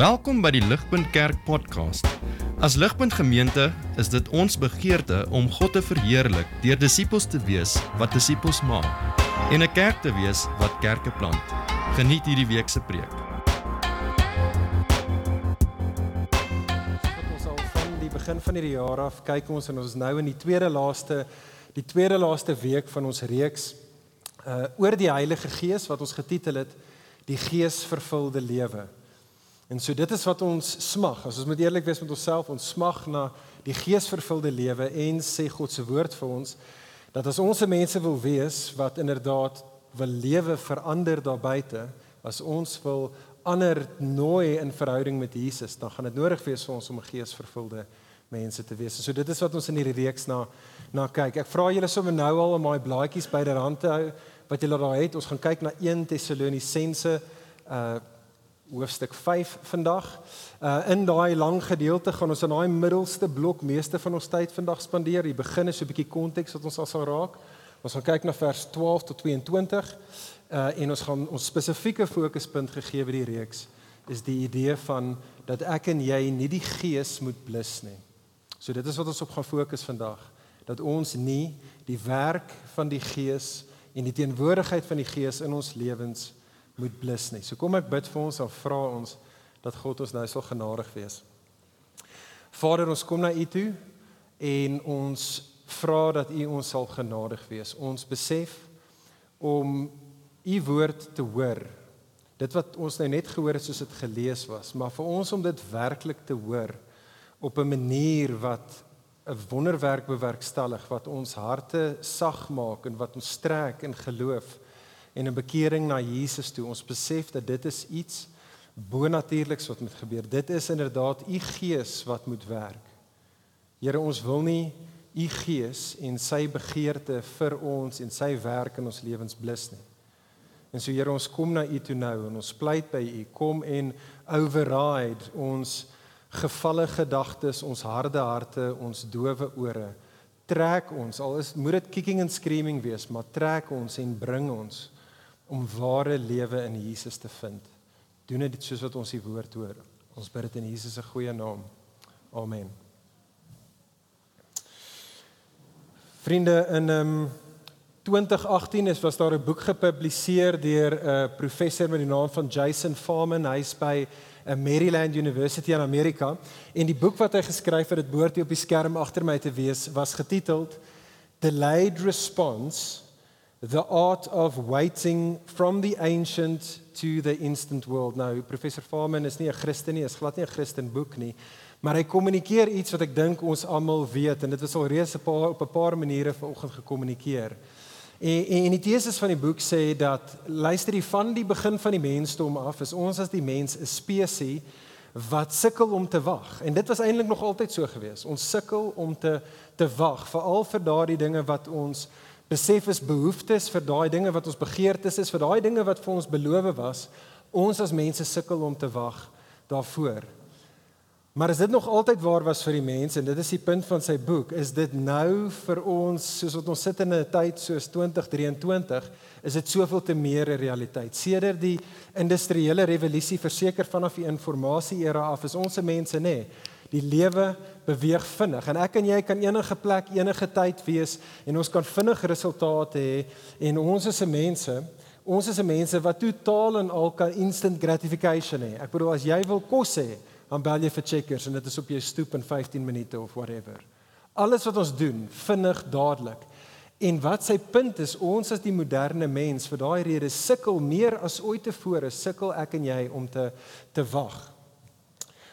Welkom by die Ligpunt Kerk podcast. As Ligpunt Gemeente is dit ons begeerte om God te verheerlik deur disippels te wees wat disippels maak en 'n kerk te wees wat kerke plant. Geniet hierdie week se preek. Ons al van die begin van hierdie jaar af kyk ons en ons is nou in die tweede laaste die tweede laaste week van ons reeks uh oor die Heilige Gees wat ons getitel het die geesvervulde lewe. En so dit is wat ons smag. As ons moet eerlik wees met onsself, ons smag na die geesvervulde lewe en sê God se woord vir ons dat as ons se mense wil wees wat inderdaad wil lewe verander daar buite, as ons wil ander nooi in verhouding met Jesus, dan gaan dit nodig wees vir ons om 'n geesvervulde mense te wees. So dit is wat ons in hierdie reeks na na kyk. Ek vra julle sommer nou al om daai blaadjies byderhand te hou wat julle daar het. Ons gaan kyk na 1 Tessalonisense uh hoofstuk 5 vandag. Uh in daai lang gedeelte gaan ons in daai middelste blok meeste van ons tyd vandag spandeer. Die begin is so 'n bietjie konteks wat ons al sal raak. Ons gaan kyk na vers 12 tot 22. Uh en ons gaan ons spesifieke fokuspunt gegee by die reeks is die idee van dat ek en jy nie die gees moet blus nie. So dit is wat ons op gaan fokus vandag, dat ons nie die werk van die gees en die teenwoordigheid van die gees in ons lewens moet blus nie. So kom ek bid vir ons en vra ons dat God ons nou sal genadig wees. Vader, ons kom na U toe en ons vra dat U ons sal genadig wees. Ons besef om U woord te hoor. Dit wat ons nou net gehoor het soos dit gelees was, maar vir ons om dit werklik te hoor op 'n manier wat 'n wonderwerk bewerkstellig wat ons harte sag maak en wat ons strek in geloof en 'n bekering na Jesus toe. Ons besef dat dit is iets bonatuurliks wat moet gebeur. Dit is inderdaad u gees wat moet werk. Here, ons wil nie u gees en sy begeerte vir ons en sy werk in ons lewens blus nie. En so Here, ons kom na u toe nou en ons pleit by u, kom en override ons gevalle gedagtes, ons harde harte, ons dowe ore. Trek ons, al is moet dit kicking and screaming wees, maar trek ons en bring ons om ware lewe in Jesus te vind. Doen dit soos wat ons die woord hoor. Ons bid dit in Jesus se goeie naam. Amen. Vriende in um 2018 is was daar 'n boek gepubliseer deur 'n uh, professor met die naam van Jason Farman. Hy's by uh, Maryland University in Amerika en die boek wat hy geskryf het, dit behoort hier op die skerm agter my te wees, was getiteld Delayed Response The Art of Waiting from the Ancient to the Instant World. Nou, professor Farman is nie 'n Christen nie, is glad nie 'n Christen boek nie, maar hy kommunikeer iets wat ek dink ons almal weet en dit was al reeds 'n paar op 'n paar maniere vanoggend gekommunikeer. En, en die teses van die boek sê dat luister jy van die begin van die mensdom af is ons as die mens 'n spesies wat sukkel om te wag. En dit was eintlik nog altyd so gewees. Ons sukkel om te te wag, veral vir daardie dinge wat ons besef is behoeftes vir daai dinge wat ons begeertes is vir daai dinge wat vir ons beloof was. Ons as mense sukkel om te wag daarvoor. Maar is dit nog altyd waar was vir die mense en dit is die punt van sy boek. Is dit nou vir ons soos wat ons sit in 'n tyd soos 2023 is dit soveel te meer 'n realiteit? Sedert die industriële revolusie verseker vanaf die informasie era af is ons se mense nê nee, Die lewe beweeg vinnig en ek en jy kan enige plek enige tyd wees en ons kan vinnig resultate hê en ons is se mense ons is se mense wat totaal en al kan instant gratification hê. Ek bedoel as jy wil kos hê, dan bel jy vir Checkers en dit is op jou stoep in 15 minute of whatever. Alles wat ons doen, vinnig dadelik. En wat sy punt is, ons as die moderne mens vir daai rede sukkel meer as ooit tevore, sukkel ek en jy om te te wag.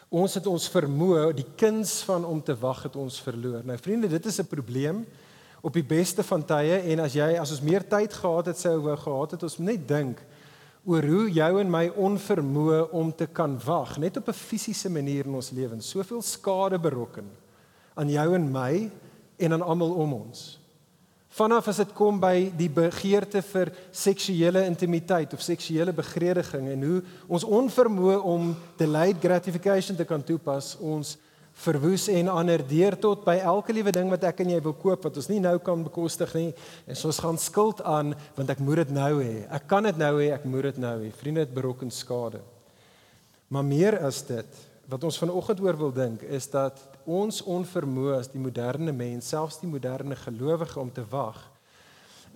Ons het ons vermoë, die kuns van om te wag het ons verloor. Nou vriende, dit is 'n probleem op die beste van tye en as jy as ons meer tyd gehad het sou wou gehad het ons net dink oor hoe jou en my onvermoë om te kan wag net op 'n fisiese manier in ons lewens soveel skade berokken aan jou en my en aan almal om ons. Vanaf as dit kom by die begeerte vir seksuele intimiteit of seksuele begrediging en hoe ons onvermoë om delayed gratification te kan toepas, ons verwoes en ander deur tot by elke liewe ding wat ek en jy wil koop wat ons nie nou kan bekostig nie en so ons gaan skuld aan want ek moet dit nou hê. Ek kan dit nou hê, ek moet dit nou hê. Vriende, dit berokken skade. Maar meer as dit, wat ons vanoggend oor wil dink, is dat ons onvermoë as die moderne mens, selfs die moderne gelowige om te wag,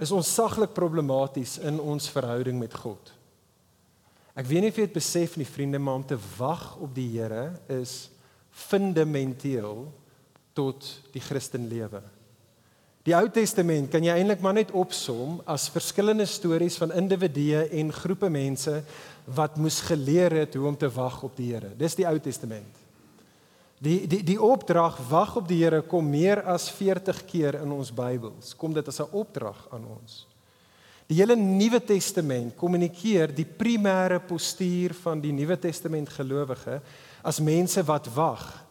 is ons saglik problematies in ons verhouding met God. Ek weet nie of jy dit besef nie vriende, maar om te wag op die Here is fundamenteel tot die Christenlewe. Die Ou Testament kan jy eintlik maar net opsom as verskillende stories van individue en groepe mense wat moes geleer het hoe om te wag op die Here. Dis die Ou Testament. Die die die opdrag wag op die Here kom meer as 40 keer in ons Bybels. Kom dit as 'n opdrag aan ons. Die hele Nuwe Testament kommunikeer die primêre postuur van die Nuwe Testament gelowige as mense wat wag.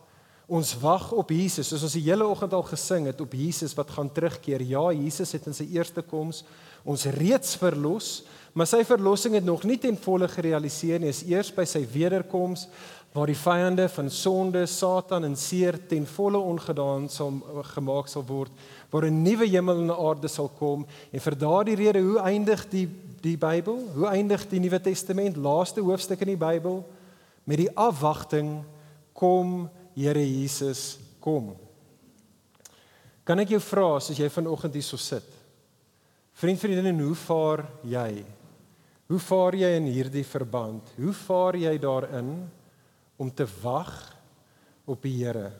Ons wag op Jesus, soos ons die hele oggend al gesing het op Jesus wat gaan terugkeer. Ja, Jesus het in sy eerste koms ons reeds verlos, maar sy verlossing het nog nie ten volle gerealiseer nie. Is eers by sy wederkoms waar die vyande van sonde, Satan en seer ten volle ongedaan sal gemaak sal word, waar 'n nuwe hemel en aarde sal kom en vir daardie rede hoe eindig die die Bybel? Hoe eindig die Nuwe Testament? Laaste hoofstuk in die Bybel met die afwagting kom Here Jesus kom. Kan ek jou vra as jy vanoggend hier so sit? Vriend, vriendin, hoe vaar jy? Hoe vaar jy in hierdie verband? Hoe vaar jy daarin? Om te wag op die Here.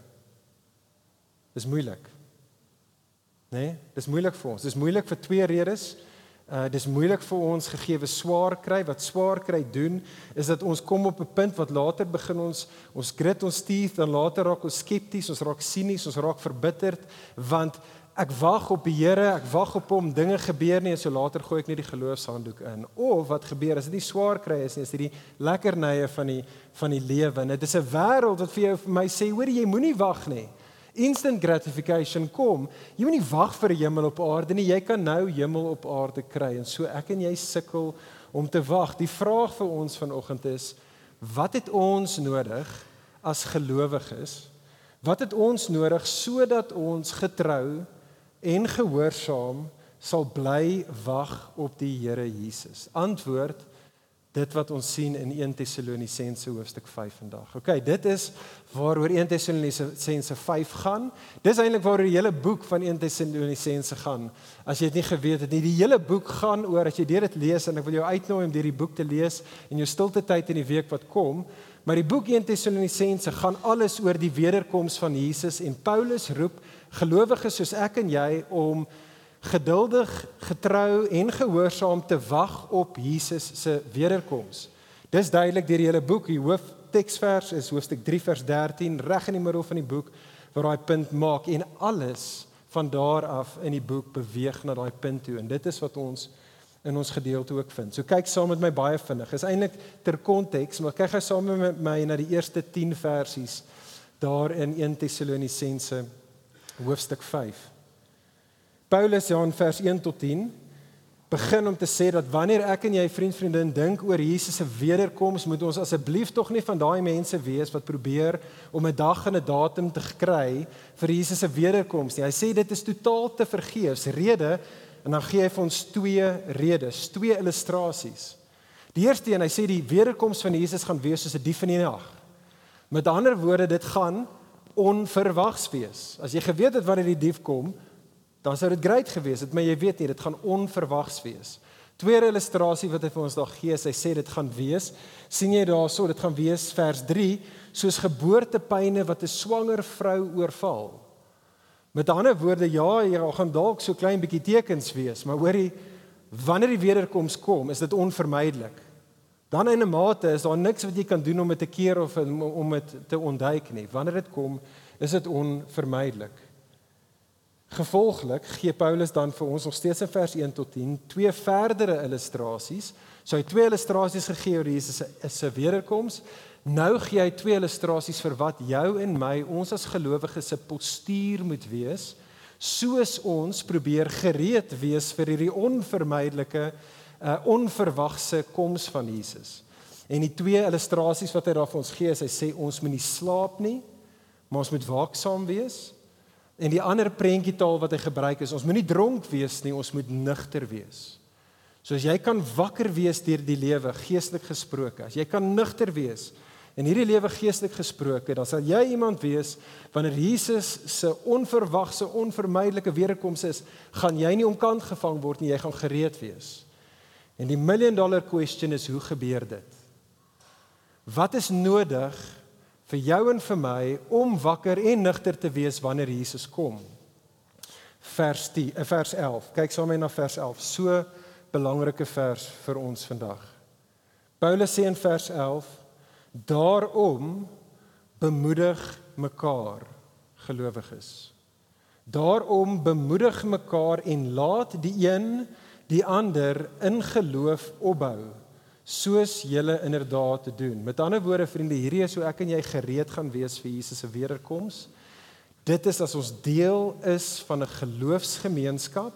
Dis moeilik. Né? Nee? Dis moeilik vir ons. Dis moeilik vir twee redes. Uh dis moeilik vir ons gegeewe swaar kry. Wat swaar kry doen is dat ons kom op 'n punt wat later begin ons ons grit ons teeth en later raak ons skepties, ons raak sinies, ons raak verbitterd want ek wag op die Here, ek wag op hom, dinge gebeur nie en so later gooi ek net die geloofshanddoek in. Of wat gebeur as dit nie swaar kry is nie, is dit die lekkernye van die van die lewe. Dit is 'n wêreld wat vir jou vir my sê, hoor jy moenie wag nie. Instant gratification kom. Jy moenie wag vir 'n hemel op aarde nie. Jy kan nou hemel op aarde kry en so ek en jy sukkel om te wag. Die vraag vir ons vanoggend is, wat het ons nodig as gelowiges? Wat het ons nodig sodat ons getrou en gehoorsaam sal bly wag op die Here Jesus. Antwoord dit wat ons sien in 1 Tessalonisense hoofstuk 5 vandag. OK, dit is waaroor 1 Tessalonisense 5 gaan. Dis eintlik waaroor die hele boek van 1 Tessalonisense gaan. As jy dit nie geweet het nie, die hele boek gaan oor as jy dit lees en ek wil jou uitnooi om hierdie boek te lees in jou stilte tyd in die week wat kom. Maar die boek 1 Tessalonisense gaan alles oor die wederkoms van Jesus en Paulus roep gelowiges soos ek en jy om geduldig, getrou en gehoorsaam te wag op Jesus se wederkoms. Dis duidelik deur die hele boek. Die hoofteksvers is hoofstuk 3 vers 13 reg in die middel van die boek waar daai punt maak en alles van daar af in die boek beweeg na daai punt toe en dit is wat ons in ons gedeelte ook vind. So kyk saam met my baie vinnig. Is eintlik ter konteks, maar kyk gou saam met my na die eerste 10 versies daar in 1 Tessalonisense hoofstuk 5. Paulus ja in vers 1 tot 10 begin om te sê dat wanneer ek en jy vriend vriendin dink oor Jesus se wederkoms, moet ons asseblief tog nie van daai mense wees wat probeer om 'n dag en 'n datum te kry vir Jesus se wederkoms nie. Hy sê dit is totaal te vergeefs. Rede en dan gee hy vir ons twee redes, twee illustrasies. Die eerste een, hy sê die wederkoms van Jesus gaan wees soos 'n dief in die nag. Met ander woorde, dit gaan onverwags wees. As jy geweet het wanneer die dief kom, dan sou dit great gewees het, maar jy weet nie, dit gaan onverwags wees. Tweede illustrasie wat hy vir ons daar gee, hy sê dit gaan wees, sien jy daarso, dit gaan wees vers 3, soos geboortepyne wat 'n swanger vrou oorval. Met ander woorde, ja, jy gaan dalk so klein bietjie tekens wees, maar hoorie, wanneer die wederkoms kom, is dit onvermydelik. Dan in 'n mate is daar niks wat jy kan doen om dit te keer of om dit te ontduik nie. Wanneer dit kom, is dit onvermydelik. Gevolglik gee Paulus dan vir ons nog steeds in vers 1 tot 10 twee verdere illustrasies. So hy twee illustrasies gegee oor Jesus se wederkoms. Nou gee hy twee illustrasies vir wat jou en my, ons as gelowiges se postuur moet wees, soos ons probeer gereed wees vir hierdie onvermydelike uh, onverwagse koms van Jesus. En die twee illustrasies wat hy daar vir ons gee, is hy sê ons moet nie slaap nie, maar ons moet waaksaam wees. En die ander prentjietaal wat hy gebruik is ons moet nie dronk wees nie, ons moet nugter wees. So as jy kan wakker wees deur die lewe geestelik gesproke, as jy kan nugter wees In hierdie lewe geestelik gesproke, dan sal jy iemand wees wanneer Jesus se onverwagse, onvermydelike weerkoms is, gaan jy nie omkant gevang word nie, jy gaan gereed wees. En die million dollar question is hoe gebeur dit? Wat is nodig vir jou en vir my om wakker en nugter te wees wanneer Jesus kom? Vers 10, eh, vers 11. Kyk saam met my na vers 11. So belangrike vers vir ons vandag. Paulus sê in vers 11 Daarom bemoedig mekaar gelowiges. Daarom bemoedig mekaar en laat die een die ander in geloof opbou soos julle inderdaad te doen. Met ander woorde vriende, hierdie is hoe ek en jy gereed gaan wees vir Jesus se wederkoms. Dit is as ons deel is van 'n geloofsgemeenskap.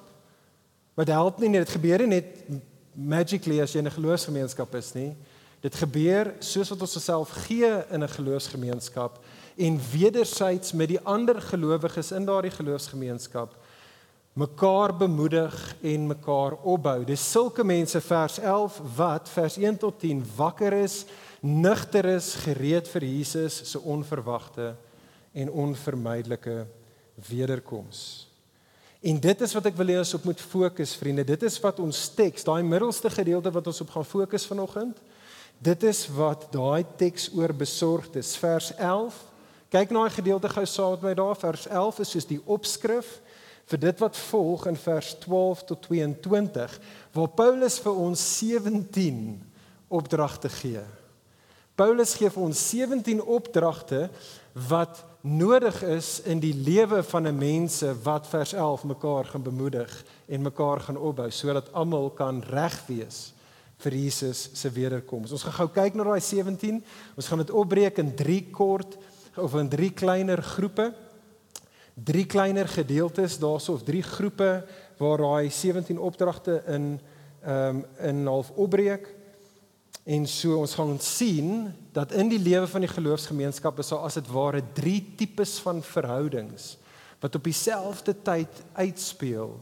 Wat help nie net dit gebeur nie net magically as jy in 'n geloofsgemeenskap is nie. Dit gebeur soos wat ons osself gee in 'n geloofsgemeenskap en wedersyds met die ander gelowiges in daardie geloofsgemeenskap mekaar bemoedig en mekaar opbou. Dis sulke mense vers 11 wat vers 1 tot 10 wakker is, nugter is, gereed vir Jesus se onverwagte en onvermydelike wederkoms. En dit is wat ek wil hê ons op moet fokus vriende. Dit is wat ons teks, daai middelste gedeelte wat ons op gaan fokus vanoggend. Dit is wat daai teks oor besorgd is. Vers 11. Kyk na daai gedeelte gou saam met my daar. Vers 11 is soos die opskrif vir dit wat volg in vers 12 tot 22 waar Paulus vir ons 17 opdragte gee. Paulus gee vir ons 17 opdragte wat nodig is in die lewe van 'n mense wat vers 11 mekaar gaan bemoedig en mekaar gaan opbou sodat almal kan reg wees vir Jesus se wederkoms. Ons gaan gou kyk na daai 17. Ons gaan dit opbreek in 3 kort of in 3 kleiner groepe. 3 kleiner gedeeltes daarso of 3 groepe waar daai 17 opdragte in ehm um, in half opbreek. En so ons gaan sien dat in die lewe van die geloofsgemeenskap is daar as dit ware 3 tipes van verhoudings wat op dieselfde tyd uitspeel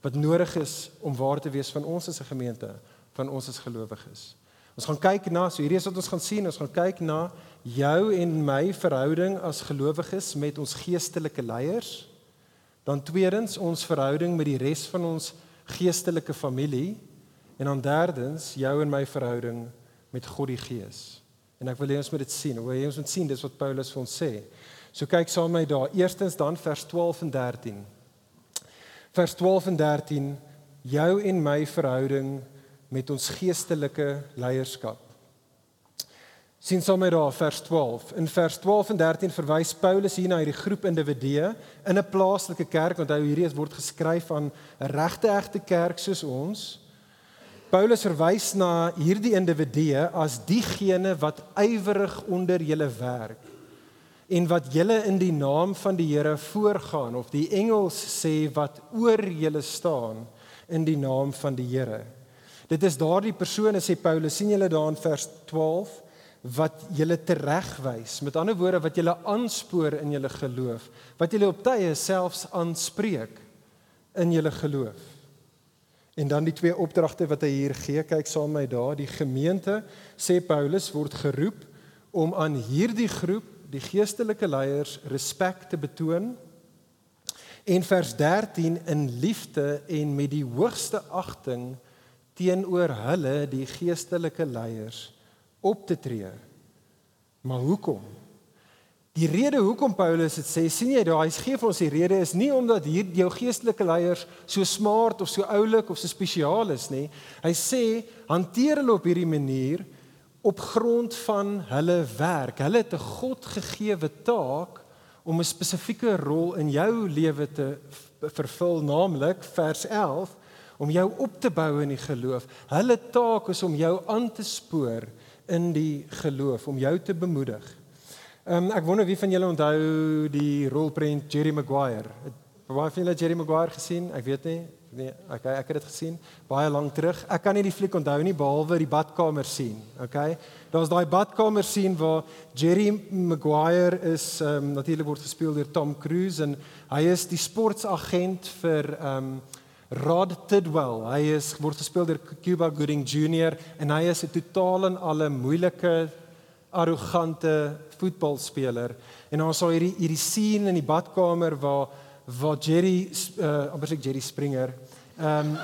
wat nodig is om waar te wees van ons as 'n gemeente van ons as gelowiges. Ons gaan kyk na, so hierdie is wat ons gaan sien, ons gaan kyk na jou en my verhouding as gelowiges met ons geestelike leiers. Dan tweedens ons verhouding met die res van ons geestelike familie en dan derdens jou en my verhouding met God die Gees. En ek wil hê ons moet dit sien. Hoe ons moet sien dis wat Paulus vir ons sê. So kyk saam met my daar. Eerstens dan vers 12 en 13. Vers 12 en 13 jou en my verhouding met ons geestelike leierskap. Sien sommer daar vers 12. In vers 12 en 13 verwys Paulus hier na hierdie groep individue in 'n plaaslike kerk. Onthou hierdie word geskryf aan 'n regte egte kerk soos ons. Paulus verwys na hierdie individue as diegene wat ywerig onder julle werk en wat julle in die naam van die Here voorgaan of die engels sê wat oor julle staan in die naam van die Here. Dit is daardie persone sê Paulus, sien julle daar in vers 12 wat julle teregwys. Met ander woorde wat julle aanspoor in julle geloof, wat julle op tye selfs aanspreek in julle geloof. En dan die twee opdragte wat hy hier gee, kyk saam met my daar, die gemeente sê Paulus word geroep om aan hierdie groep, die geestelike leiers, respek te betoon. En vers 13 in liefde en met die hoogste agting teenoor hulle die geestelike leiers op te tree. Maar hoekom? Die rede hoekom Paulus dit sê, sien jy daai gee vir ons die rede is nie omdat hier jou geestelike leiers so smart of so oulik of so spesiaal is nie. Hy sê hanteer hulle op hierdie manier op grond van hulle werk. Hulle het 'n Godgegewe taak om 'n spesifieke rol in jou lewe te vervul, naamlik vers 11 om jou op te bou in die geloof. Hulle taak is om jou aan te spoor in die geloof, om jou te bemoedig. Ehm um, ek wonder wie van julle onthou die rolprent Jerry Maguire. Het baie van julle Jerry Maguire gesien? Ek weet nie. Nee, okay, ek het dit gesien baie lank terug. Ek kan nie die fliek onthou nie behalwe die badkamer sien. Okay. Daar's daai badkamer sien waar Jerry Maguire is ehm um, natuurlik word gespeel deur Tom Cruise en hy is die sportsagent vir ehm um, Rod Tidwell. Hy is word gespeel deur Cuba Gooding Jr en hy is 'n totaal en alle moeilike arrogante voetbalspeler. En dan sal hierdie hierdie scene in die badkamer waar waar Jerry uh amper sê Jerry Springer. Ehm um,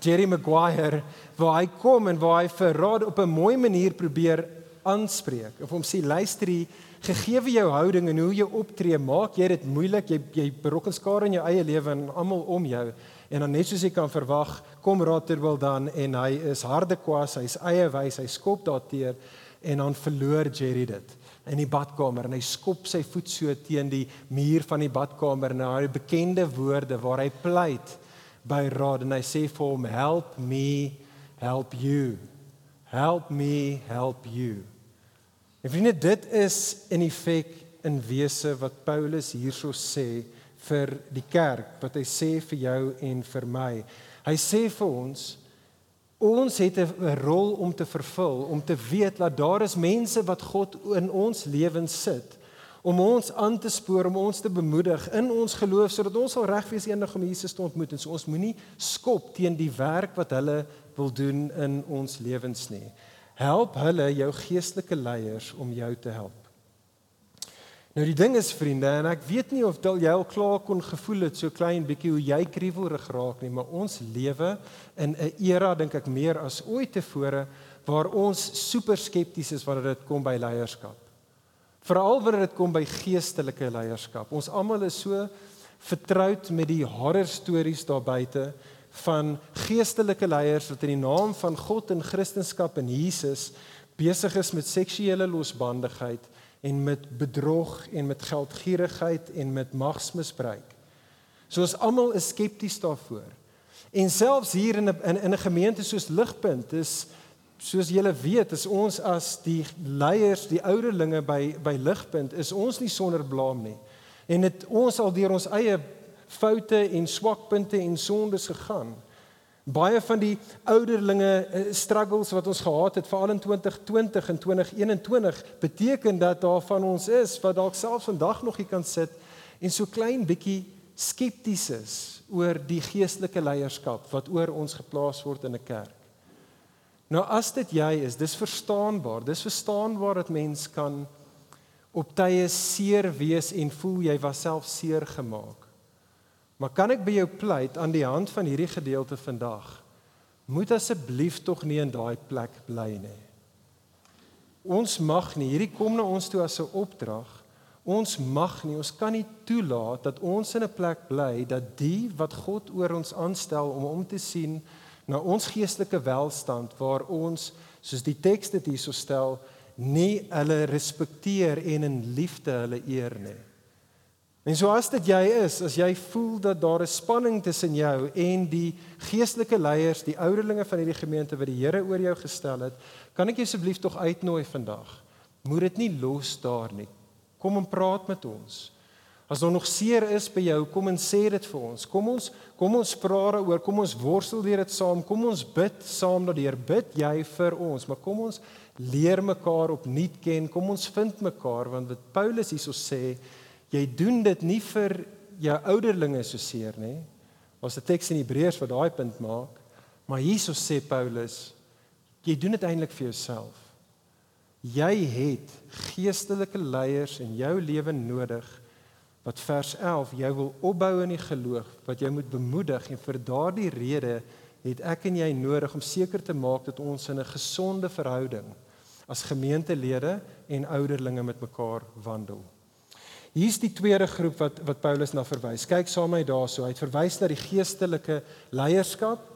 Jerry Maguire waar hy kom en waar hy vir Rod op 'n mooi manier probeer aanspreek. Of hom sê luister hier, gegee jou houding en hoe jy optree, maak jy dit moeilik. Jy jy berokken skade in jou eie lewe en almal om jou. En dan net soos jy kan verwag, kom Rotterwil dan en hy is harde kwas, hy's eie wys, hy skop daarteer en dan verloor Jerry dit in die badkamer. En hy skop sy voet so teen die muur van die badkamer en hy bekende woorde waar hy pleit by Rod en hy sê vir hom help me help you. Help me help you. En vriende dit is in effek in wese wat Paulus hierso sê vir die kerk wat hy sê vir jou en vir my hy sê vir ons ons het 'n rol om te vervul om te weet dat daar is mense wat God in ons lewens sit om ons aan te spoor om ons te bemoedig in ons geloof sodat ons sal reg wees eendag om Jesus te ontmoet en so ons moenie skop teen die werk wat hulle wil doen in ons lewens nie. Help hulle jou geestelike leiers om jou te help. Nou die ding is vriende en ek weet nie of dal jy al klaar kon gevoel het so klein bietjie hoe jy kriewelrig raak nie, maar ons lewe in 'n era dink ek meer as ooit tevore waar ons super skepties is wanneer dit kom by leierskap. Veral wanneer dit kom by geestelike leierskap. Ons almal is so vertroud met die horror stories daar buite van geestelike leiers wat in die naam van God en Christendom en Jesus besig is met seksuele losbandigheid en met bedrog en met geldgierigheid en met magsmisbruik. So ons almal is skepties daarvoor. En selfs hier in 'n in, in 'n gemeente soos Ligpunt is soos julle weet, is ons as die leiers, die ouderlinge by by Ligpunt, is ons nie sonder blaam nie. En dit ons al deur ons eie foute en swakpunte en sondes gegaan. Baie van die ouderlinge eh, struggles wat ons gehad het veral in 2020 en 2021 beteken dat daar van ons is wat dalk selfs vandag nog hier kan sit en so klein bietjie skepties is oor die geestelike leierskap wat oor ons geplaas word in 'n kerk. Nou as dit jy is, dis verstaanbaar. Dis verstaanbaar dat mens kan op tye seer wees en voel jy was self seer gemaak. Maar kan ek by jou pleit aan die hand van hierdie gedeelte vandag? Moet asseblief tog nie in daai plek bly nie. Ons mag nie, hierdie kom na ons toe as 'n opdrag. Ons mag nie, ons kan nie toelaat dat ons in 'n plek bly dat die wat God oor ons aanstel om om te sien na ons geestelike welstand waar ons soos die teks dit hierso stel nie hulle respekteer en in liefde hulle eer nie. En so as dit jy is, as jy voel dat daar 'n spanning tussen jou en die geestelike leiers, die ouderlinge van hierdie gemeente wat die Here oor jou gestel het, kan ek jou asseblief tog uitnooi vandag. Moet dit nie los daar nie. Kom en praat met ons. As daar nog seer is by jou, kom en sê dit vir ons. Kom ons kom ons praat daaroor, kom ons worstel deur dit saam. Kom ons bid saam dat die Here bid jy vir ons, maar kom ons leer mekaar opnuut ken. Kom ons vind mekaar want wat Paulus hierso sê, jy doen dit nie vir jou ouderlinge so seer nie. Ons het 'n teks in Hebreërs wat daai punt maak, maar hierso sê Paulus, jy doen dit eintlik vir jouself. Jy het geestelike leiers in jou lewe nodig wat vers 11 jou wil opbou in die geloof, wat jy moet bemoedig en vir daardie rede het ek en jy nodig om seker te maak dat ons in 'n gesonde verhouding as gemeentelede en ouderlinge met mekaar wandel. Hier's die tweede groep wat wat Paulus na verwys. Kyk saam met my daarso. Hy het verwys na die geestelike leierskap.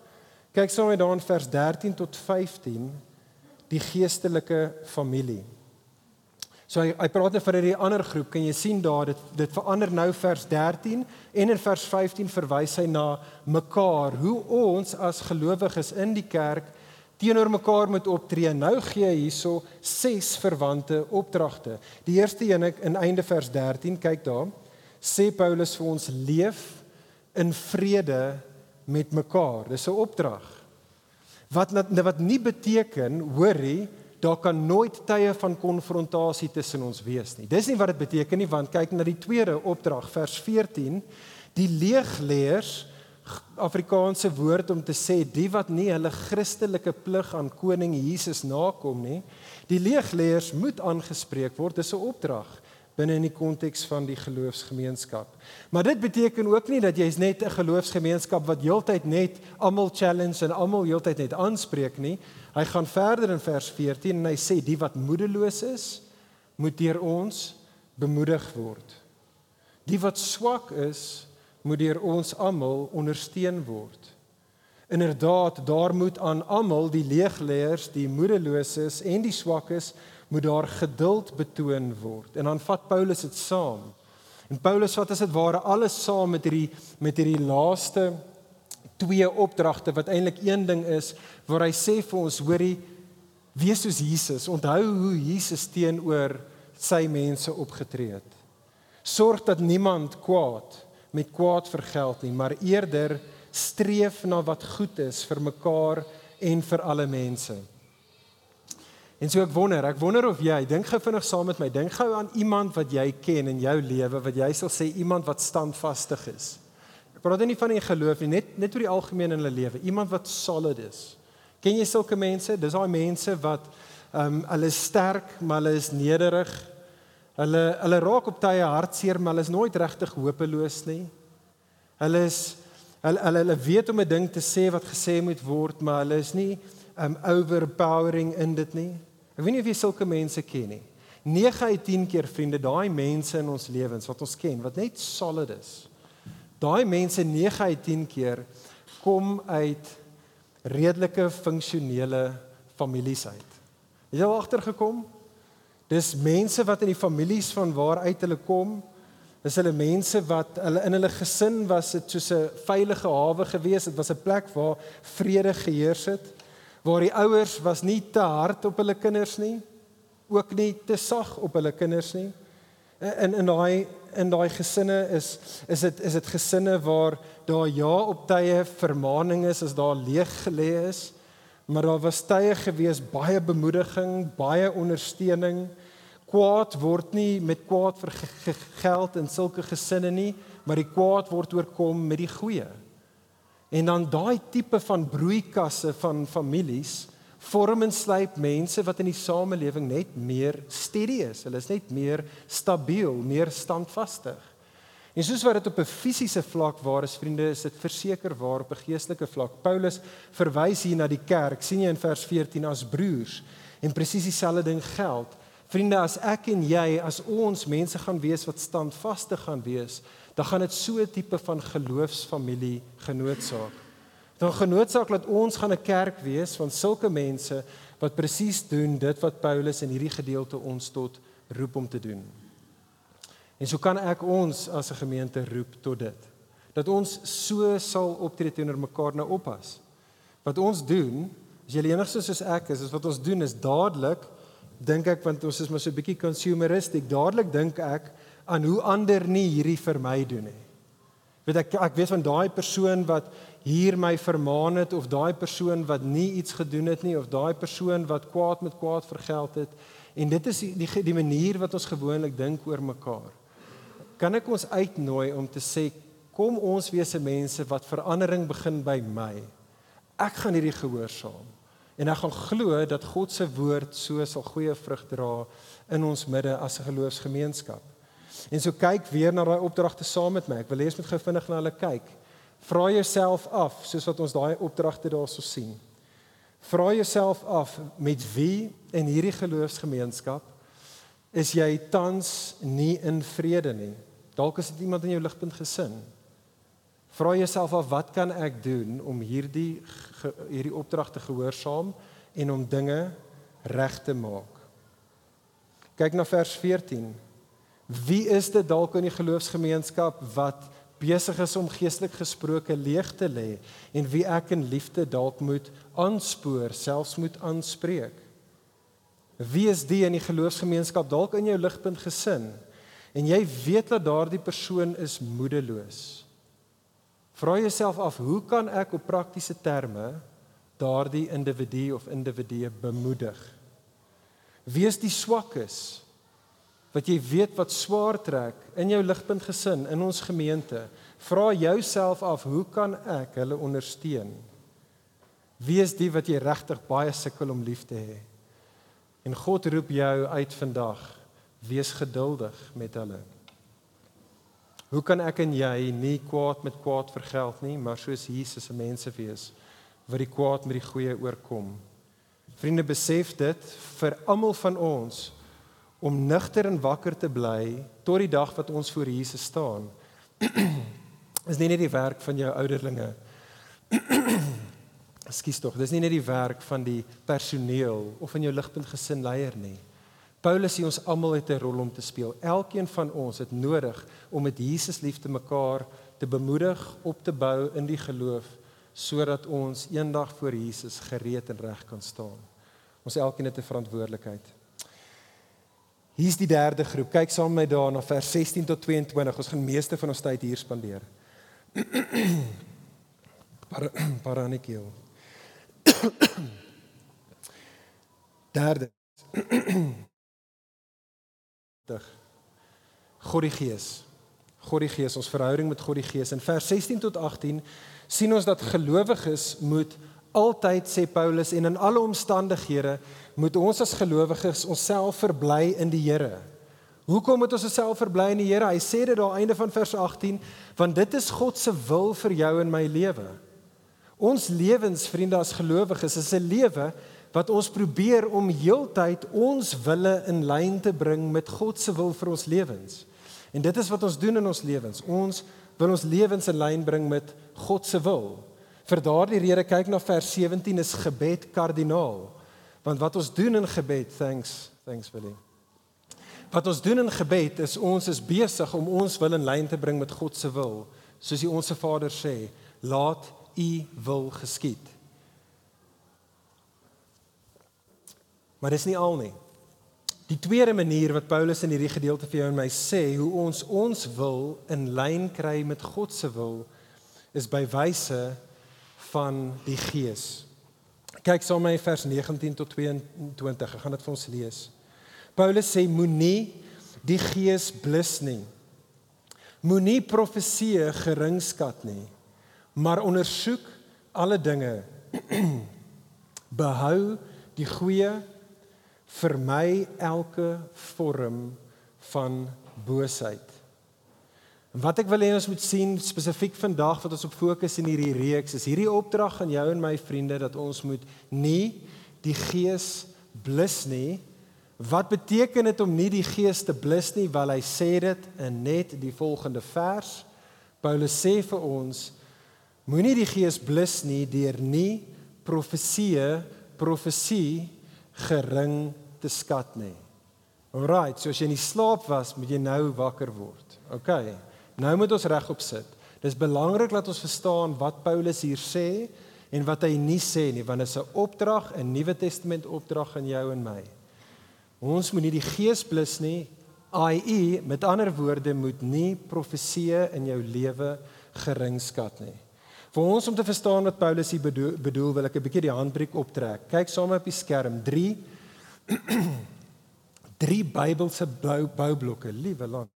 Kyk saam met my daar in vers 13 tot 15 die geestelike familie. So hy hy praat net vir hierdie ander groep. Kan jy sien daar dit dit verander nou vers 13 en in vers 15 verwys hy na mekaar, hoe ons as gelowiges in die kerk teenoor mekaar moet optree. Nou gee hy hierso ses verwante opdragte. Die eerste een in einde vers 13, kyk daar, sê Paulus vir ons leef in vrede met mekaar. Dis 'n opdrag. Wat wat nie beteken, hoorie, daar kan nooit tye van konfrontasie tussen ons wees nie. Dis nie wat dit beteken nie want kyk na die tweede opdrag vers 14. Die leegleers Afrikaanse woord om te sê die wat nie hulle Christelike plig aan koning Jesus nakom nie, die leegleers moet aangespreek word. Dis 'n opdrag binne in die konteks van die geloofsgemeenskap. Maar dit beteken ook nie dat jy's net 'n geloofsgemeenskap wat heeltyd net almal challenge en almal heeltyd net aanspreek nie. Hy gaan verder in vers 14 en hy sê die wat moedeloos is, moet deur ons bemoedig word. Die wat swak is, moet deur ons almal ondersteun word. Inderdaad, daar moet aan almal die leegleers, die moedeloses en die swakkes moet daar geduld betoon word. En dan vat Paulus dit saam. En Paulus vat as dit ware alles saam met hierdie met hierdie laaste twee opdragte wat eintlik een ding is waar hy sê vir ons hoorie wees soos Jesus. Onthou hoe Jesus teenoor sy mense opgetree het. Sorg dat niemand kwaad met kwaad vergeld nie, maar eerder streef na wat goed is vir mekaar en vir alle mense. En so ek wonder, ek wonder of jy dink gou vinnig saam met my, dink gou aan iemand wat jy ken in jou lewe wat jy sal sê iemand wat standvastig is. Ek praat nie van 'n geloof nie, net net oor die algemeen in hulle lewe, iemand wat solid is. Ken jy sulke mense? Dis daai mense wat ehm um, hulle is sterk, maar hulle is nederig. Hulle hulle raak op tye hartseer, maar hulle is nooit regtig hopeloos nie. Hulle is hulle hulle, hulle weet om 'n ding te sê wat gesê moet word, maar hulle is nie um overpowering in dit nie. Ek weet nie of jy sulke mense ken nie. 9 uit 10 keer vriende, daai mense in ons lewens wat ons ken, wat net solid is. Daai mense 9 uit 10 keer kom uit redelike funksionele families uit. Jy het al agtergekom? Dis mense wat in die families van waar uit hulle kom. Dis hulle mense wat hulle in hulle gesin was dit soos 'n veilige hawe gewees. Dit was 'n plek waar vrede geheers het. Waar die ouers was nie te hard op hulle kinders nie, ook nie te sag op hulle kinders nie. In in daai in daai gesinne is is dit is dit gesinne waar daar ja op tye vermaaning is as daar leeg gelê is maar daar was tye gewees baie bemoediging, baie ondersteuning. Kwaad word nie met kwaad vergeld in sulke gesinne nie, maar die kwaad word oorkom met die goeie. En dan daai tipe van broeikasse van families vorm en slyp mense wat in die samelewing net meer steady is. Hulle is net meer stabiel, meer standvastig. En soos wat dit op 'n fisiese vlak waar is vriende, is dit verseker waar op 'n geestelike vlak. Paulus verwys hier na die kerk, sien jy in vers 14 as broers. En presies dieselfde ding geld. Vriende, as ek en jy as ons mense gaan wees wat standvastig gaan wees, dan gaan dit so 'n tipe van geloofsfamilie genootsaak. Dan genootsaak dat ons gaan 'n kerk wees van sulke mense wat presies doen dit wat Paulus in hierdie gedeelte ons tot roep om te doen. En so kan ek ons as 'n gemeente roep tot dit. Dat ons so sal optree teenoor mekaar nou oppas. Wat ons doen, as jy enigstens soos ek is, is wat ons doen is dadelik dink ek want ons is maar so 'n bietjie consumeristic, dadelik dink ek aan hoe ander nie hierdie vir my doen nie. Weet ek ek weet van daai persoon wat hier my vermaan het of daai persoon wat nie iets gedoen het nie of daai persoon wat kwaad met kwaad vergeld het en dit is die die, die manier wat ons gewoonlik dink oor mekaar kan ek ons uitnooi om te sê kom ons wees se mense wat verandering begin by my. Ek gaan hierdie gehoorsaam en ek gaan glo dat God se woord so sal goeie vrug dra in ons midde as 'n geloofsgemeenskap. En so kyk weer na daai opdragte saam met my. Ek wil jy moet gou vinnig na hulle kyk. Vra jouself af soos wat ons daai opdragte daarso sien. Vra jouself af met wie in hierdie geloofsgemeenskap is jy tans nie in vrede nie. Dalk is dit iemand in jou ligpunt gesin. Vra jouself af wat kan ek doen om hierdie hierdie opdrag te gehoorsaam en om dinge reg te maak. Kyk na vers 14. Wie is dit dalk in die geloofsgemeenskap wat besig is om geestelik gesproke leeg te lê en wie ek in liefde dalk moet aanspoor, selfs moet aanspreek? Wie is die in die geloofsgemeenskap dalk in jou ligpunt gesin? En jy weet dat daardie persoon is moedeloos. Vra jouself af, hoe kan ek op praktiese terme daardie individu of individue bemoedig? Wees die swakkes wat jy weet wat swaar trek in jou ligpunt gesin, in ons gemeente. Vra jouself af, hoe kan ek hulle ondersteun? Wie is die wat jy regtig baie sukkel om lief te hê? En God roep jou uit vandag, wees geduldig met hulle. Hoe kan ek en jy nie kwaad met kwaad vergeld nie, maar soos Jesus se mense wees wat die kwaad met die goeie oorkom? Vriende, besef dit vir almal van ons om nugter en wakker te bly tot die dag wat ons voor Jesus staan. is nie net die werk van jou ouderlinge. Ekskuus tog, dis nie net die werk van die personeel of van jou ligpunt gesinleier nie. Paulus sê ons almal het 'n rol om te speel. Elkeen van ons het nodig om met Jesus liefde mekaar te bemoedig, op te bou in die geloof sodat ons eendag voor Jesus gereed en reg kan staan. Ons elkeen het 'n verantwoordelikheid. Hier's die derde groep. Kyk saam met my daarna vers 16 tot 22. Ons gaan meeste van ons tyd hier spandeer. Para Paranikio. Derde. God die Gees. God die Gees, ons verhouding met God die Gees. In vers 16 tot 18 sien ons dat gelowiges moet altyd sê Paulus en in alle omstandighede moet ons as gelowiges onsself verbly in die Here. Hoekom moet ons onsself verbly in die Here? Hy sê dit daar einde van vers 18, want dit is God se wil vir jou en my lewe. Ons lewens, vriende as gelowiges, is 'n lewe wat ons probeer om heeltyd ons wille in lyn te bring met God se wil vir ons lewens. En dit is wat ons doen in ons lewens. Ons wil ons lewens in lyn bring met God se wil. Vir daardie rede kyk na vers 17 is gebed kardinaal. Want wat ons doen in gebed, thanks, thanks Willie. Wat ons doen in gebed is ons is besig om ons wil in lyn te bring met God se wil. Soos die onsse Vader sê, laat U wil geskied. Maar dis nie al nie. Die tweede manier wat Paulus in hierdie gedeelte vir jou en my sê hoe ons ons wil in lyn kry met God se wil is by wyse van die Gees. Kyk saam met my vers 19 tot 22. Ek gaan dit vir ons lees. Paulus sê moenie die Gees blus nie. Moenie profeseë geringskat nie, maar ondersoek alle dinge. Behou die goeie vermy elke vorm van boosheid. En wat ek wil hê ons moet sien spesifiek vandag wat ons op fokus in hierdie reeks is hierdie opdrag aan jou en my vriende dat ons moet nie die gees blus nie. Wat beteken dit om nie die gees te blus nie? Wel hy sê dit in net die volgende vers. Paulus sê vir ons moenie die gees blus nie deur nie profeseë profesie gering te skat nie. Alrite, so as jy in die slaap was, moet jy nou wakker word. OK. Nou moet ons regop sit. Dis belangrik dat ons verstaan wat Paulus hier sê en wat hy nie sê nie, want dit is 'n opdrag, 'n Nuwe Testament opdrag aan jou en my. Ons moet nie die gees blus nie, i.e. met ander woorde moet nie profeseë in jou lewe geringskat nie. Vir ons om te verstaan wat Paulus hier bedoel, bedoel wil ek 'n bietjie die handbriek optrek. Kyk saam op die skerm 3 3 Bybelse bou boublokke, liewe land.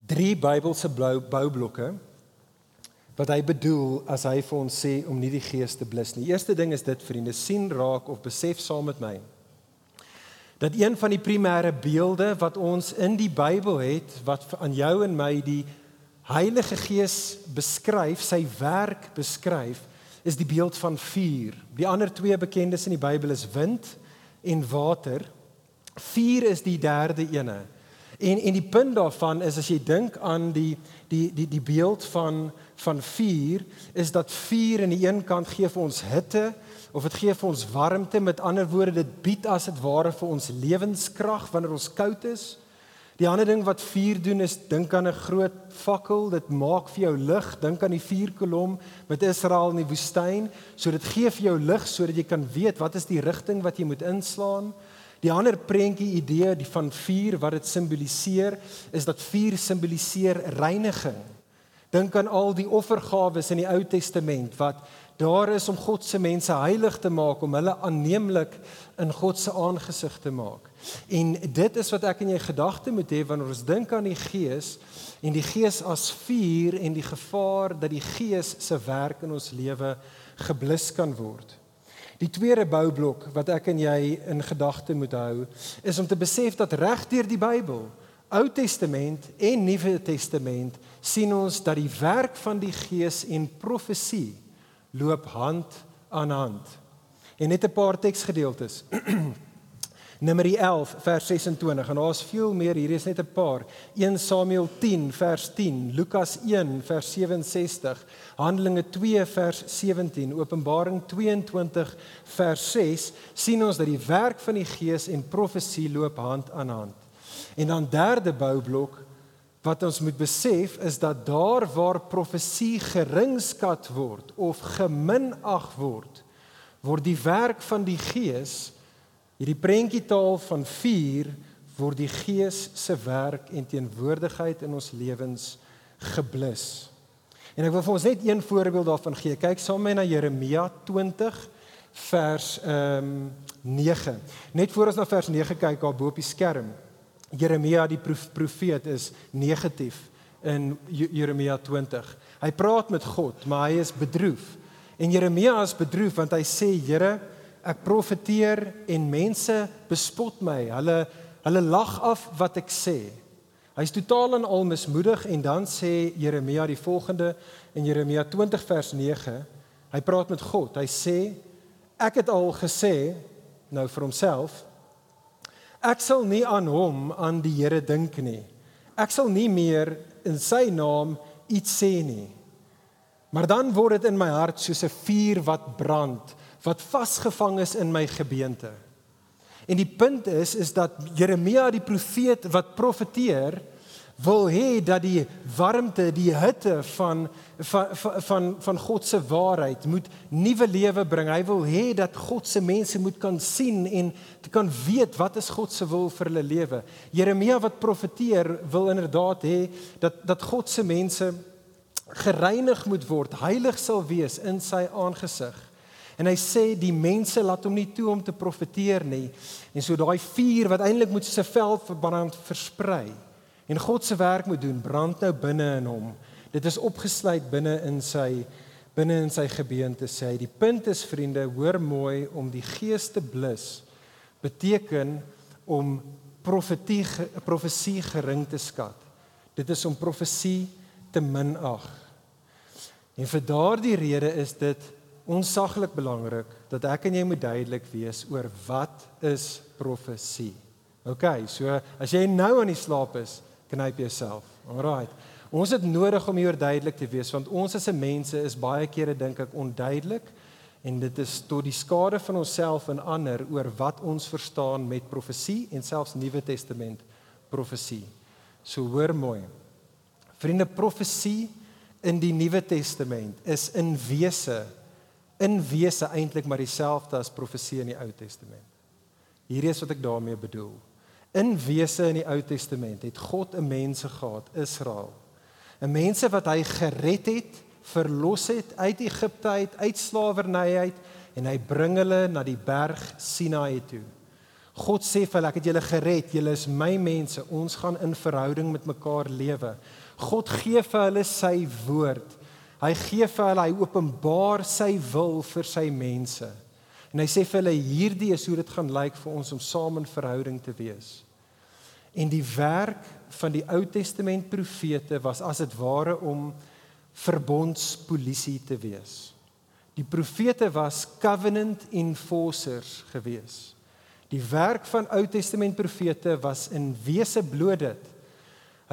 Drie Bybelse blou boublokke wat hy bedoel as hy vir ons sê om nie die gees te blus nie. Eerste ding is dit vriende, sien raak of besef saam met my dat een van die primêre beelde wat ons in die Bybel het wat aan jou en my die Heilige Gees beskryf, sy werk beskryf, is die beeld van vuur. Die ander twee bekendes in die Bybel is wind en water. Vuur is die derde ene. En en die punt daarvan is as jy dink aan die die die die beeld van van vuur is dat vuur aan die een kant gee vir ons hitte of dit gee vir ons warmte met ander woorde dit bied as dit ware vir ons lewenskrag wanneer ons koud is. Die ander ding wat vuur doen is dink aan 'n groot fakkel, dit maak vir jou lig, dink aan die vuurkolom met Israel in die woestyn, so dit gee vir jou lig sodat jy kan weet wat is die rigting wat jy moet inslaan. Die ander prentjie idee die van vuur wat dit simboliseer is dat vuur simboliseer reiniging. Dink aan al die offergawe in die Ou Testament wat daar is om God se mense heilig te maak, om hulle aanneemlik in God se aangesig te maak. En dit is wat ek en jy gedagte moet hê wanneer ons dink aan die Gees en die Gees as vuur en die gevaar dat die Gees se werk in ons lewe geblus kan word. Die tweede boublok wat ek en jy in gedagte moet hou, is om te besef dat regdeur die Bybel, Ou Testament en Nuwe Testament, sien ons dat die werk van die Gees en profesie loop hand aan hand. En net 'n paar teksgedeeltes. Numeri 11 vers 26 en daar's veel meer. Hier is net 'n paar. 1 Samuel 10 vers 10 Lukas 1 vers 67 Handelinge 2 vers 17 Openbaring 22 vers 6 sien ons dat die werk van die Gees en profesie loop hand aan hand. En dan derde boublok wat ons moet besef is dat daar waar profesie geringskat word of geminag word word die werk van die Gees Hierdie prentjietaal van vuur word die Gees se werk en teenwoordigheid in ons lewens geblus. En ek wil vir ons net een voorbeeld daarvan gee. Kyk saam met my na Jeremia 20 vers ehm um, 9. Net voor ons na vers 9 kyk daar bo op die skerm. Jeremia die profeet is negatief in Jeremia 20. Hy praat met God, maar hy is bedroef. En Jeremia is bedroef want hy sê Here, ek profeteer en mense bespot my. Hulle hulle lag af wat ek sê. Hy's totaal en al mismoedig en dan sê Jeremia die volgende in Jeremia 20 vers 9. Hy praat met God. Hy sê ek het al gesê nou vir homself ek sal nie aan hom aan die Here dink nie. Ek sal nie meer in sy naam iets sê nie. Maar dan word dit in my hart soos 'n vuur wat brand wat vasgevang is in my gebeente. En die punt is is dat Jeremia die profeet wat profeteer wil hê dat die warmte, die hitte van van van van God se waarheid moet nuwe lewe bring. Hy wil hê dat God se mense moet kan sien en te kan weet wat is God se wil vir hulle lewe. Jeremia wat profeteer wil inderdaad hê dat dat God se mense gereinig moet word, heilig sal wees in sy aangesig. En hy sê die mense laat hom nie toe om te profeteer nie. En so daai vuur wat eintlik moet 'n veld verbrand versprei en God se werk moet doen, brand nou binne in hom. Dit is opgesluit binne in sy binne in sy gebeente sê hy. Die punt is vriende, hoor mooi om die gees te blus beteken om profetie profesie gering te skat. Dit is om profesie te minag. En vir daardie rede is dit onsaglik belangrik dat ek en jy moet duidelik wees oor wat is profesie. OK, so as jy nou aan die slaap is, knyp jouself. Alraai. Ons het nodig om hier duidelik te wees want ons as mense is baie kere dink ek onduidelik en dit is tot die skade van onsself en ander oor wat ons verstaan met profesie en selfs Nuwe Testament profesie. So hoor mooi. Vriende, profesie in die Nuwe Testament is in wese in wese eintlik maar dieselfde as profesie in die Ou Testament. Hierdie is wat ek daarmee bedoel. In wese in die Ou Testament het God 'n mense gehad, Israel. 'n Mense wat hy gered het, verlos het uit Egipte uit, uit slawerny uit en hy bring hulle na die berg Sinaï toe. God sê vir hulle ek het julle gered, julle is my mense, ons gaan in verhouding met mekaar lewe. God gee vir hulle sy woord. Hy gee vir hulle, hy openbaar sy wil vir sy mense. En hy sê vir hulle hierdie is hoe dit gaan lyk vir ons om saam in verhouding te wees. En die werk van die Ou Testament profete was as dit ware om verbondspolisie te wees. Die profete was covenant enforcers gewees. Die werk van Ou Testament profete was in wese bloot dit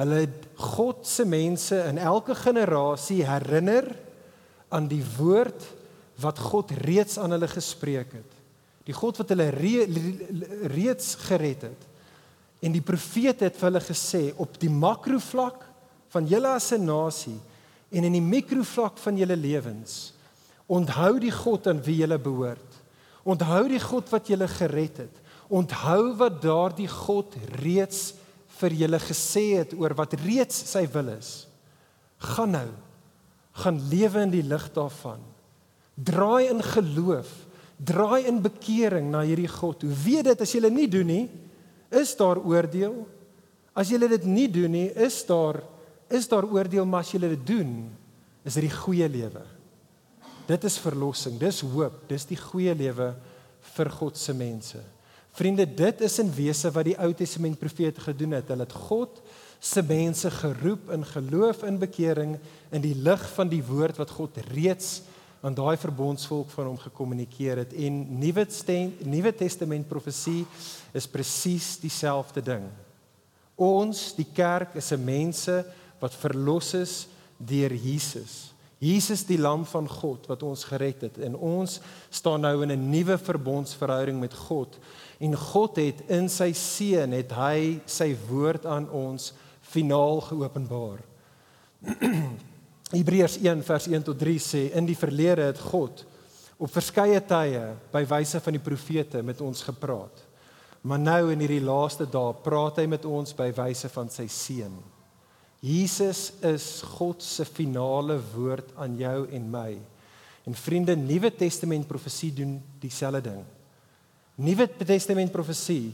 Hulle het God se mense in elke generasie herinner aan die woord wat God reeds aan hulle gespreek het. Die God wat hulle re, reeds gered het. En die profete het vir hulle gesê op die makrovlak van julle as 'n nasie en in die mikrovlak van julle lewens onthou die God aan wie julle behoort. Onthou die God wat julle gered het. Onthou wat daardie God reeds vir julle gesê het oor wat reeds sy wil is. Gaan nou. Gaan lewe in die lig daarvan. Draai in geloof, draai in bekering na hierdie God. Hoe weet dit as jy dit nie doen nie, Is daar oordeel? As julle dit nie doen nie, is daar is daar oordeel, maar as julle dit doen, is dit die goeie lewe. Dit is verlossing, dis hoop, dis die goeie lewe vir God se mense. Vriende, dit is in wese wat die Ou Testament profete gedoen het. Hulle het God se mense geroep in geloof en bekering in die lig van die woord wat God reeds aan daai verbondsvolk van hom gekommunikeer het en Nuwe Nuwe Testament profesie is presies dieselfde ding. Ons, die kerk, is 'n mense wat verlos is deur Jesus. Jesus die lam van God wat ons gered het en ons staan nou in 'n nuwe verbondsverhouding met God en God het in sy seun het hy sy woord aan ons finaal geopenbaar. Hebreërs 1 vers 1 tot 3 sê in die verlede het God op verskeie tye by wyse van die profete met ons gepraat. Maar nou in hierdie laaste dae praat hy met ons by wyse van sy seun. Jesus is God se finale woord aan jou en my. En vriende, Nuwe Testament profesie doen dieselfde ding. Nuwe Testament profesie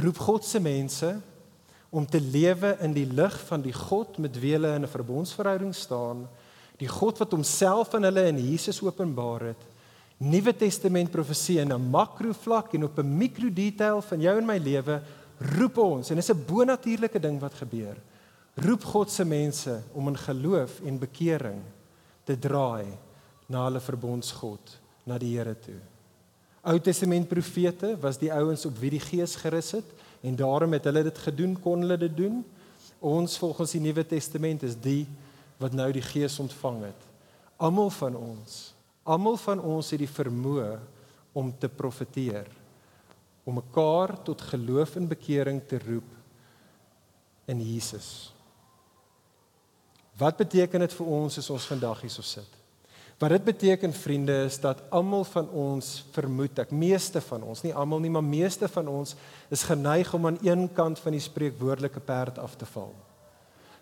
roep God se mense om te lewe in die lig van die God met wie hulle in 'n verbondsverhouding staan, die God wat homself aan hulle in Jesus openbaar het. Nuwe Testament profesie in 'n makro vlak en op 'n mikro detail van jou en my lewe roep ons en dit is 'n bonatuurlike ding wat gebeur roep God se mense om in geloof en bekering te draai na hulle verbondsgod, na die Here toe. Ou Testament profete was die ouens op wie die Gees gerus het en daarom het hulle dit gedoen, kon hulle dit doen. Ons volgens die Nuwe Testament is die wat nou die Gees ontvang het. Almal van ons, almal van ons het die vermoë om te profeteer, om mekaar tot geloof en bekering te roep in Jesus. Wat beteken dit vir ons as ons vandag hierso sit? Wat dit beteken vriende is dat almal van ons vermoed ek meeste van ons, nie almal nie, maar meeste van ons is geneig om aan een kant van die spreekwoordelike perd af te val.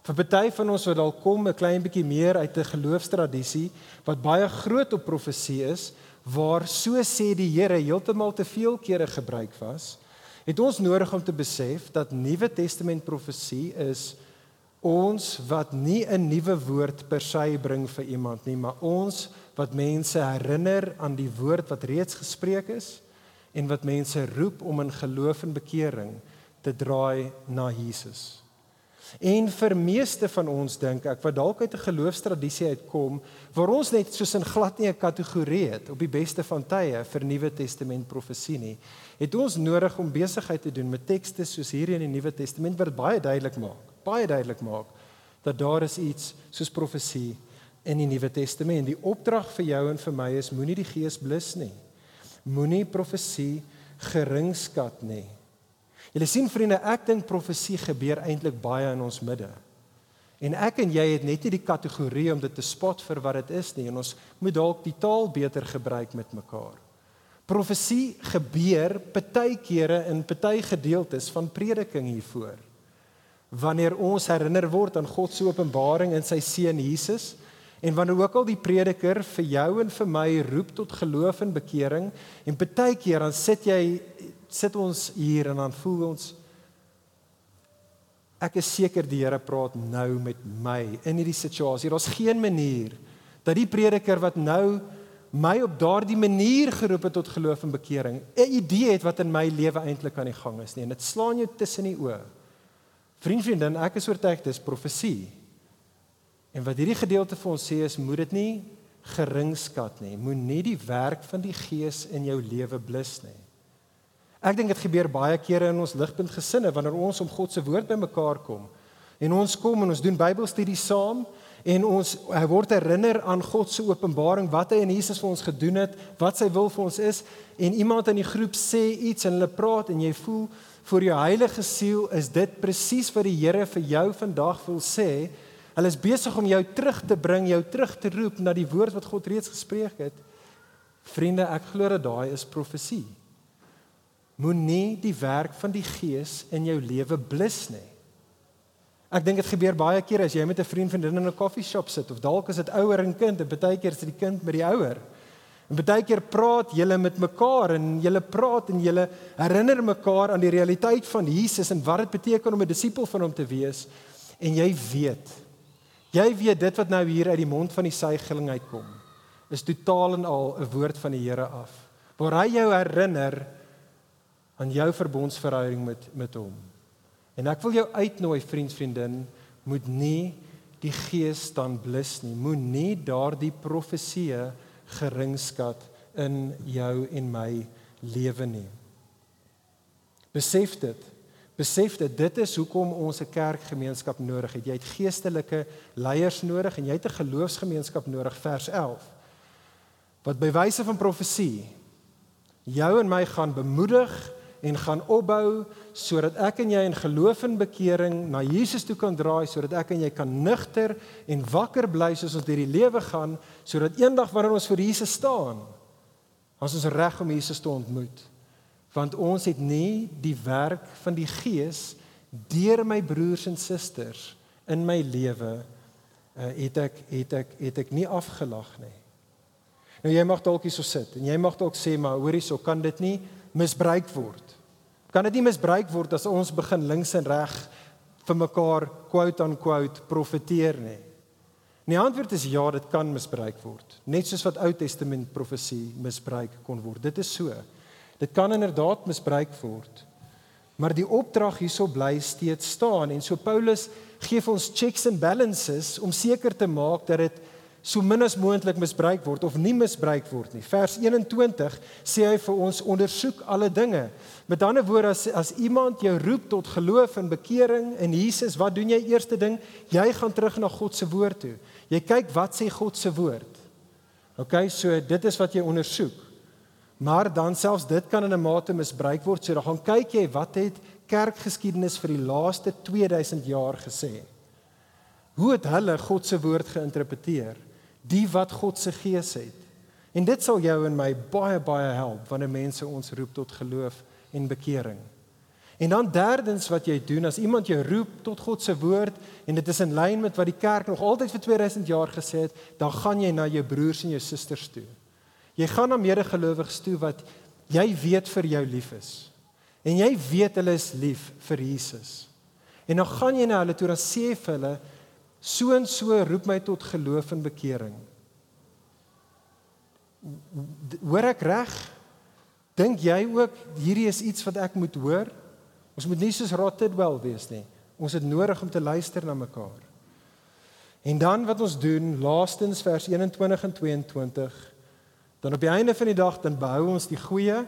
Vir party van ons wat dalk kom 'n klein bietjie meer uit 'n geloofstradisie wat baie groot op profesie is, waar so sê die Here heeltemal te veel kere gebruik was, het ons nodig om te besef dat Nuwe Testament profesie is ons wat nie 'n nuwe woord per se bring vir iemand nie, maar ons wat mense herinner aan die woord wat reeds gespreek is en wat mense roep om in geloof en bekering te draai na Jesus. En vir meeste van ons dink ek wat dalk uit 'n geloofstradisie uitkom waar ons net soos in glad nie 'n kategorie het op die beste van tye vir Nuwe Testament profesie nie, het ons nodig om besigheid te doen met tekste soos hierdie in die Nuwe Testament wat baie duidelik maak baie duidelik maak dat daar is iets soos profesie in die Nuwe Testament. Die opdrag vir jou en vir my is moenie die gees blus nie. Moenie profesie geringskat nie. Julle sien vriende, ek dink profesie gebeur eintlik baie in ons midde. En ek en jy het net nie die kategorie om dit te spot vir wat dit is nie en ons moet dalk die taal beter gebruik met mekaar. Profesie gebeur partykeere in party gedeeltes van prediking hiervoor wanneer ons herinner word aan God se openbaring in sy seun Jesus en wanneer ook al die prediker vir jou en vir my roep tot geloof en bekering en baie keer dan sit jy sit ons hier en dan voel ons ek is seker die Here praat nou met my in hierdie situasie. Daar's geen manier dat die prediker wat nou my op daardie manier geroep het tot geloof en bekering 'n idee het wat in my lewe eintlik aan die gang is nie. En dit slaan jou tussen die oë Vriend, vriendin, ek is oortuig dis profesie. En wat hierdie gedeelte vir ons sê is moet dit nie geringskat nie. Moenie die werk van die Gees in jou lewe blus nie. Ek dink dit gebeur baie kere in ons ligpunt gesinne wanneer ons om God se woord bymekaar kom. En ons kom en ons doen Bybelstudie saam en ons word herinner aan God se openbaring wat hy in Jesus vir ons gedoen het, wat sy wil vir ons is en iemand in die groep sê iets en hulle praat en jy voel vir jou heilige siel is dit presies wat die Here vir jou vandag wil sê. Hulle is besig om jou terug te bring, jou terug te roep na die woord wat God reeds gespreek het. Vriende, ek glo dat daai is profesie. Moenie die werk van die Gees in jou lewe blus nie. Ek dink dit gebeur baie keer as jy met 'n vriend vriendin in 'n koffieshop sit of dalk is dit ouer en kind en baie keer is dit die kind met die ouer En baie keer praat julle met mekaar en julle praat en julle herinner mekaar aan die realiteit van Jesus en wat dit beteken om 'n disipel van hom te wees en jy weet. Jy weet dit wat nou hier uit die mond van die suigeling uitkom is totaal en al 'n woord van die Here af. Waar hy jou herinner aan jou verbondsverhouding met met hom. En ek wil jou uitnooi vriend vriendin moet nie die gees dan blus nie. Moenie daardie profeseë geringskat in jou en my lewe nie. Besef dit. Besef dit dit is hoekom ons 'n kerkgemeenskap nodig het. Jy het geestelike leiers nodig en jy het 'n geloofsgemeenskap nodig vers 11. Wat by wyse van profesie jou en my gaan bemoedig en gaan opbou sodat ek en jy in geloof en bekering na Jesus toe kan draai sodat ek en jy kan nugter en wakker bly soos ons deur die lewe gaan sodat eendag wanneer ons voor Jesus staan ons is reg om Jesus te ontmoet. Want ons het nie die werk van die gees deur my broers en susters in my lewe uh, het ek het ek het ek nie afgelag nie. Nou jy mag dalk hier so sit en jy mag dalk sê maar hoorie so kan dit nie misbruik word. Kan dit nie misbruik word as ons begin links en reg vir mekaar quote on quote profeteer nie? Die antwoord is ja, dit kan misbruik word. Net soos wat Ou Testament profesie misbruik kon word. Dit is so. Dit kan inderdaad misbruik word. Maar die opdrag hierso bly steeds staan en so Paulus gee vir ons checks and balances om seker te maak dat dit so min as moontlik misbruik word of nie misbruik word nie. Vers 21 sê hy vir ons ondersoek alle dinge. Met ander woorde as as iemand jou roep tot geloof en bekering in Jesus, wat doen jy eerste ding? Jy gaan terug na God se woord toe. Jy kyk wat sê God se woord. OK, so dit is wat jy ondersoek. Maar dan selfs dit kan in 'n mate misbruik word. So dan gaan kyk jy wat het kerkgeskiedenis vir die laaste 2000 jaar gesê. Hoe het hulle God se woord geïnterpreteer? Die wat God se gees het. En dit sal jou en my baie baie help wanneer mense ons roep tot geloof en bekering. En dan derdens wat jy doen as iemand jou roep tot God se woord en dit is in lyn met wat die kerk nog altyd vir 2000 jaar gesê het, dan gaan jy na jou broers en jou susters toe. Jy gaan na medegelowiges toe wat jy weet vir jou lief is. En jy weet hulle is lief vir Jesus. En dan gaan jy na hulle toe en sê vir hulle So en so roep my tot geloof en bekering. Hoor ek reg? Dink jy ook hierdie is iets wat ek moet hoor? Ons moet nie soos Rotterdam wees nie. Ons het nodig om te luister na mekaar. En dan wat ons doen, laastens vers 21 en 22, dan op die einde van die dag dan behou ons die goeie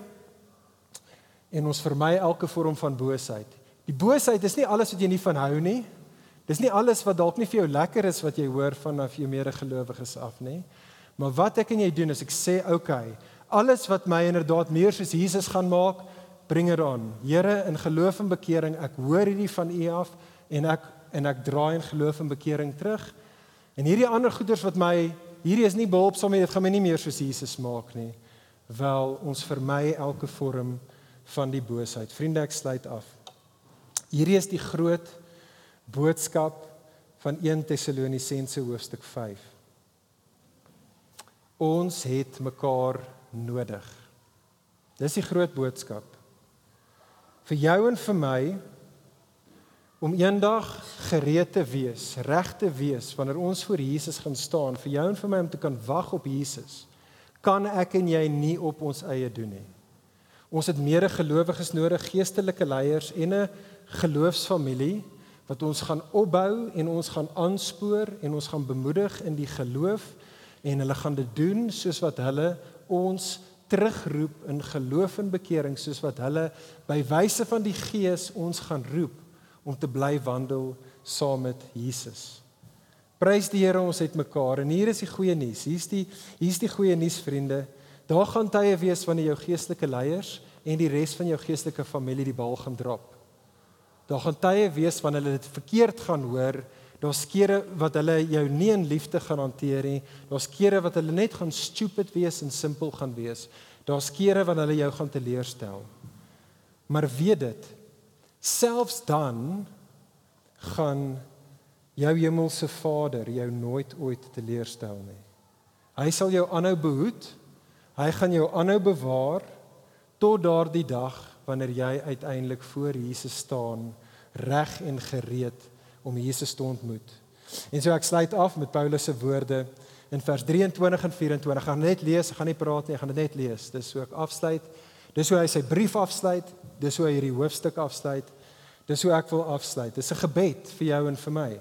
en ons vermy elke vorm van boosheid. Die boosheid is nie alles wat jy nie van hou nie. Dis nie alles wat dalk nie vir jou lekker is wat jy hoor van af jou medegelowiges af nie. Maar wat ek en jy doen is ek sê okay, alles wat my inderdaad meer soos Jesus gaan maak, bring dit aan. Here, in geloof en bekering, ek hoor hierdie van U af en ek en ek draai in geloof en bekering terug. En hierdie ander goeders wat my hierdie is nie behulpsaam nie, dit gaan my nie meer soos Jesus maak nie. Wel, ons vermy elke vorm van die boosheid. Vriende, ek sluit af. Hierdie is die groot boodskap van 1 Tessalonisense hoofstuk 5. Ons het mekaar nodig. Dis die groot boodskap. Vir jou en vir my om eendag gereed te wees, reg te wees wanneer ons voor Jesus gaan staan, vir jou en vir my om te kan wag op Jesus, kan ek en jy nie op ons eie doen nie. Ons het medegelowiges nodig, geestelike leiers en 'n geloofsfamilie wat ons gaan opbou en ons gaan aanspoor en ons gaan bemoedig in die geloof en hulle gaan dit doen soos wat hulle ons terugroep in geloof en bekering soos wat hulle by wyse van die gees ons gaan roep om te bly wandel saam met Jesus. Prys die Here ons het mekaar en hier is die goeie nuus. Hier's die hier's die goeie nuus vriende. Daar gaan tye wees wanneer jou geestelike leiers en die res van jou geestelike familie die bal gaan drop. Daar gaan tye wees wanneer hulle dit verkeerd gaan hoor. Daar's kere wat hulle jou nie in liefde gaan hanteer nie. Daar's kere wat hulle net gaan stupid wees en simpel gaan wees. Daar's kere wanneer hulle jou gaan teleurstel. Maar weet dit, selfs dan gaan jou hemelse Vader jou nooit ooit teleurstel nie. Hy sal jou aanhou behoed. Hy gaan jou aanhou bewaar tot daardie dag wanneer jy uiteindelik voor Jesus staan, reg en gereed om Jesus te ontmoet. En so ek sluit af met Paulus se woorde in vers 23 en 24. Ek gaan net lees, ek gaan nie praat nie, ek gaan dit net lees. Dis so ek afsluit. Dis hoe hy sy brief afsluit, dis hoe hy hierdie hoofstuk afsluit. Dis hoe ek wil afsluit. Dis 'n gebed vir jou en vir my.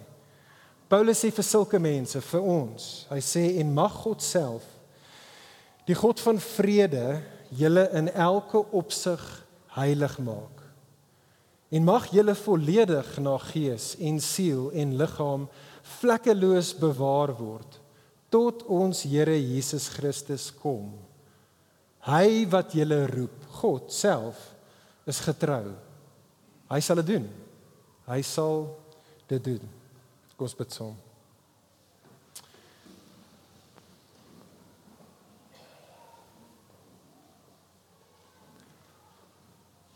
Paulus sê vir sulke mense, vir ons. Hy sê en mag God self die God van vrede julle in elke opsig heilig maak. En mag julle volledig na gees en siel en liggaam vlekkeloos bewaar word tot ons Here Jesus Christus kom. Hy wat julle roep, God self is getrou. Hy sal dit doen. Hy sal dit doen. Kom ons bid saam.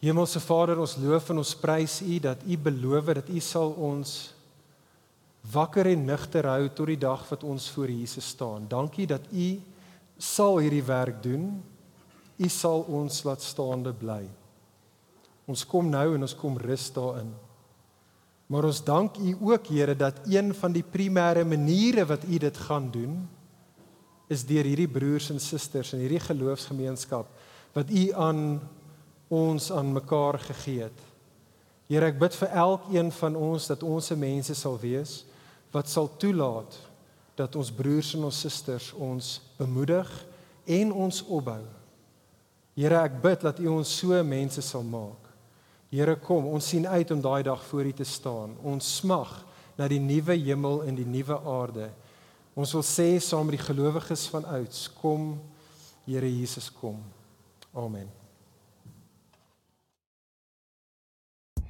Hemelse Vader, ons loof en ons prys U dat U beloof dat U sal ons wakker en nugter hou tot die dag wat ons voor Jesus staan. Dankie dat U sal hierdie werk doen. U sal ons laat staande bly. Ons kom nou en ons kom rus daarin. Maar ons dank U ook Here dat een van die primêre maniere wat U dit gaan doen is deur hierdie broers en susters in hierdie geloofsgemeenskap wat U aan ons aan mekaar gegee het. Here, ek bid vir elkeen van ons dat ons se mense sal wees wat sal toelaat dat ons broers en ons susters ons bemoedig en ons opbou. Here, ek bid dat U ons so mense sal maak. Here, kom, ons sien uit om daai dag voor U te staan. Ons smag na die nuwe hemel en die nuwe aarde. Ons wil sê saam met die gelowiges van ouds, kom Here Jesus kom. Amen.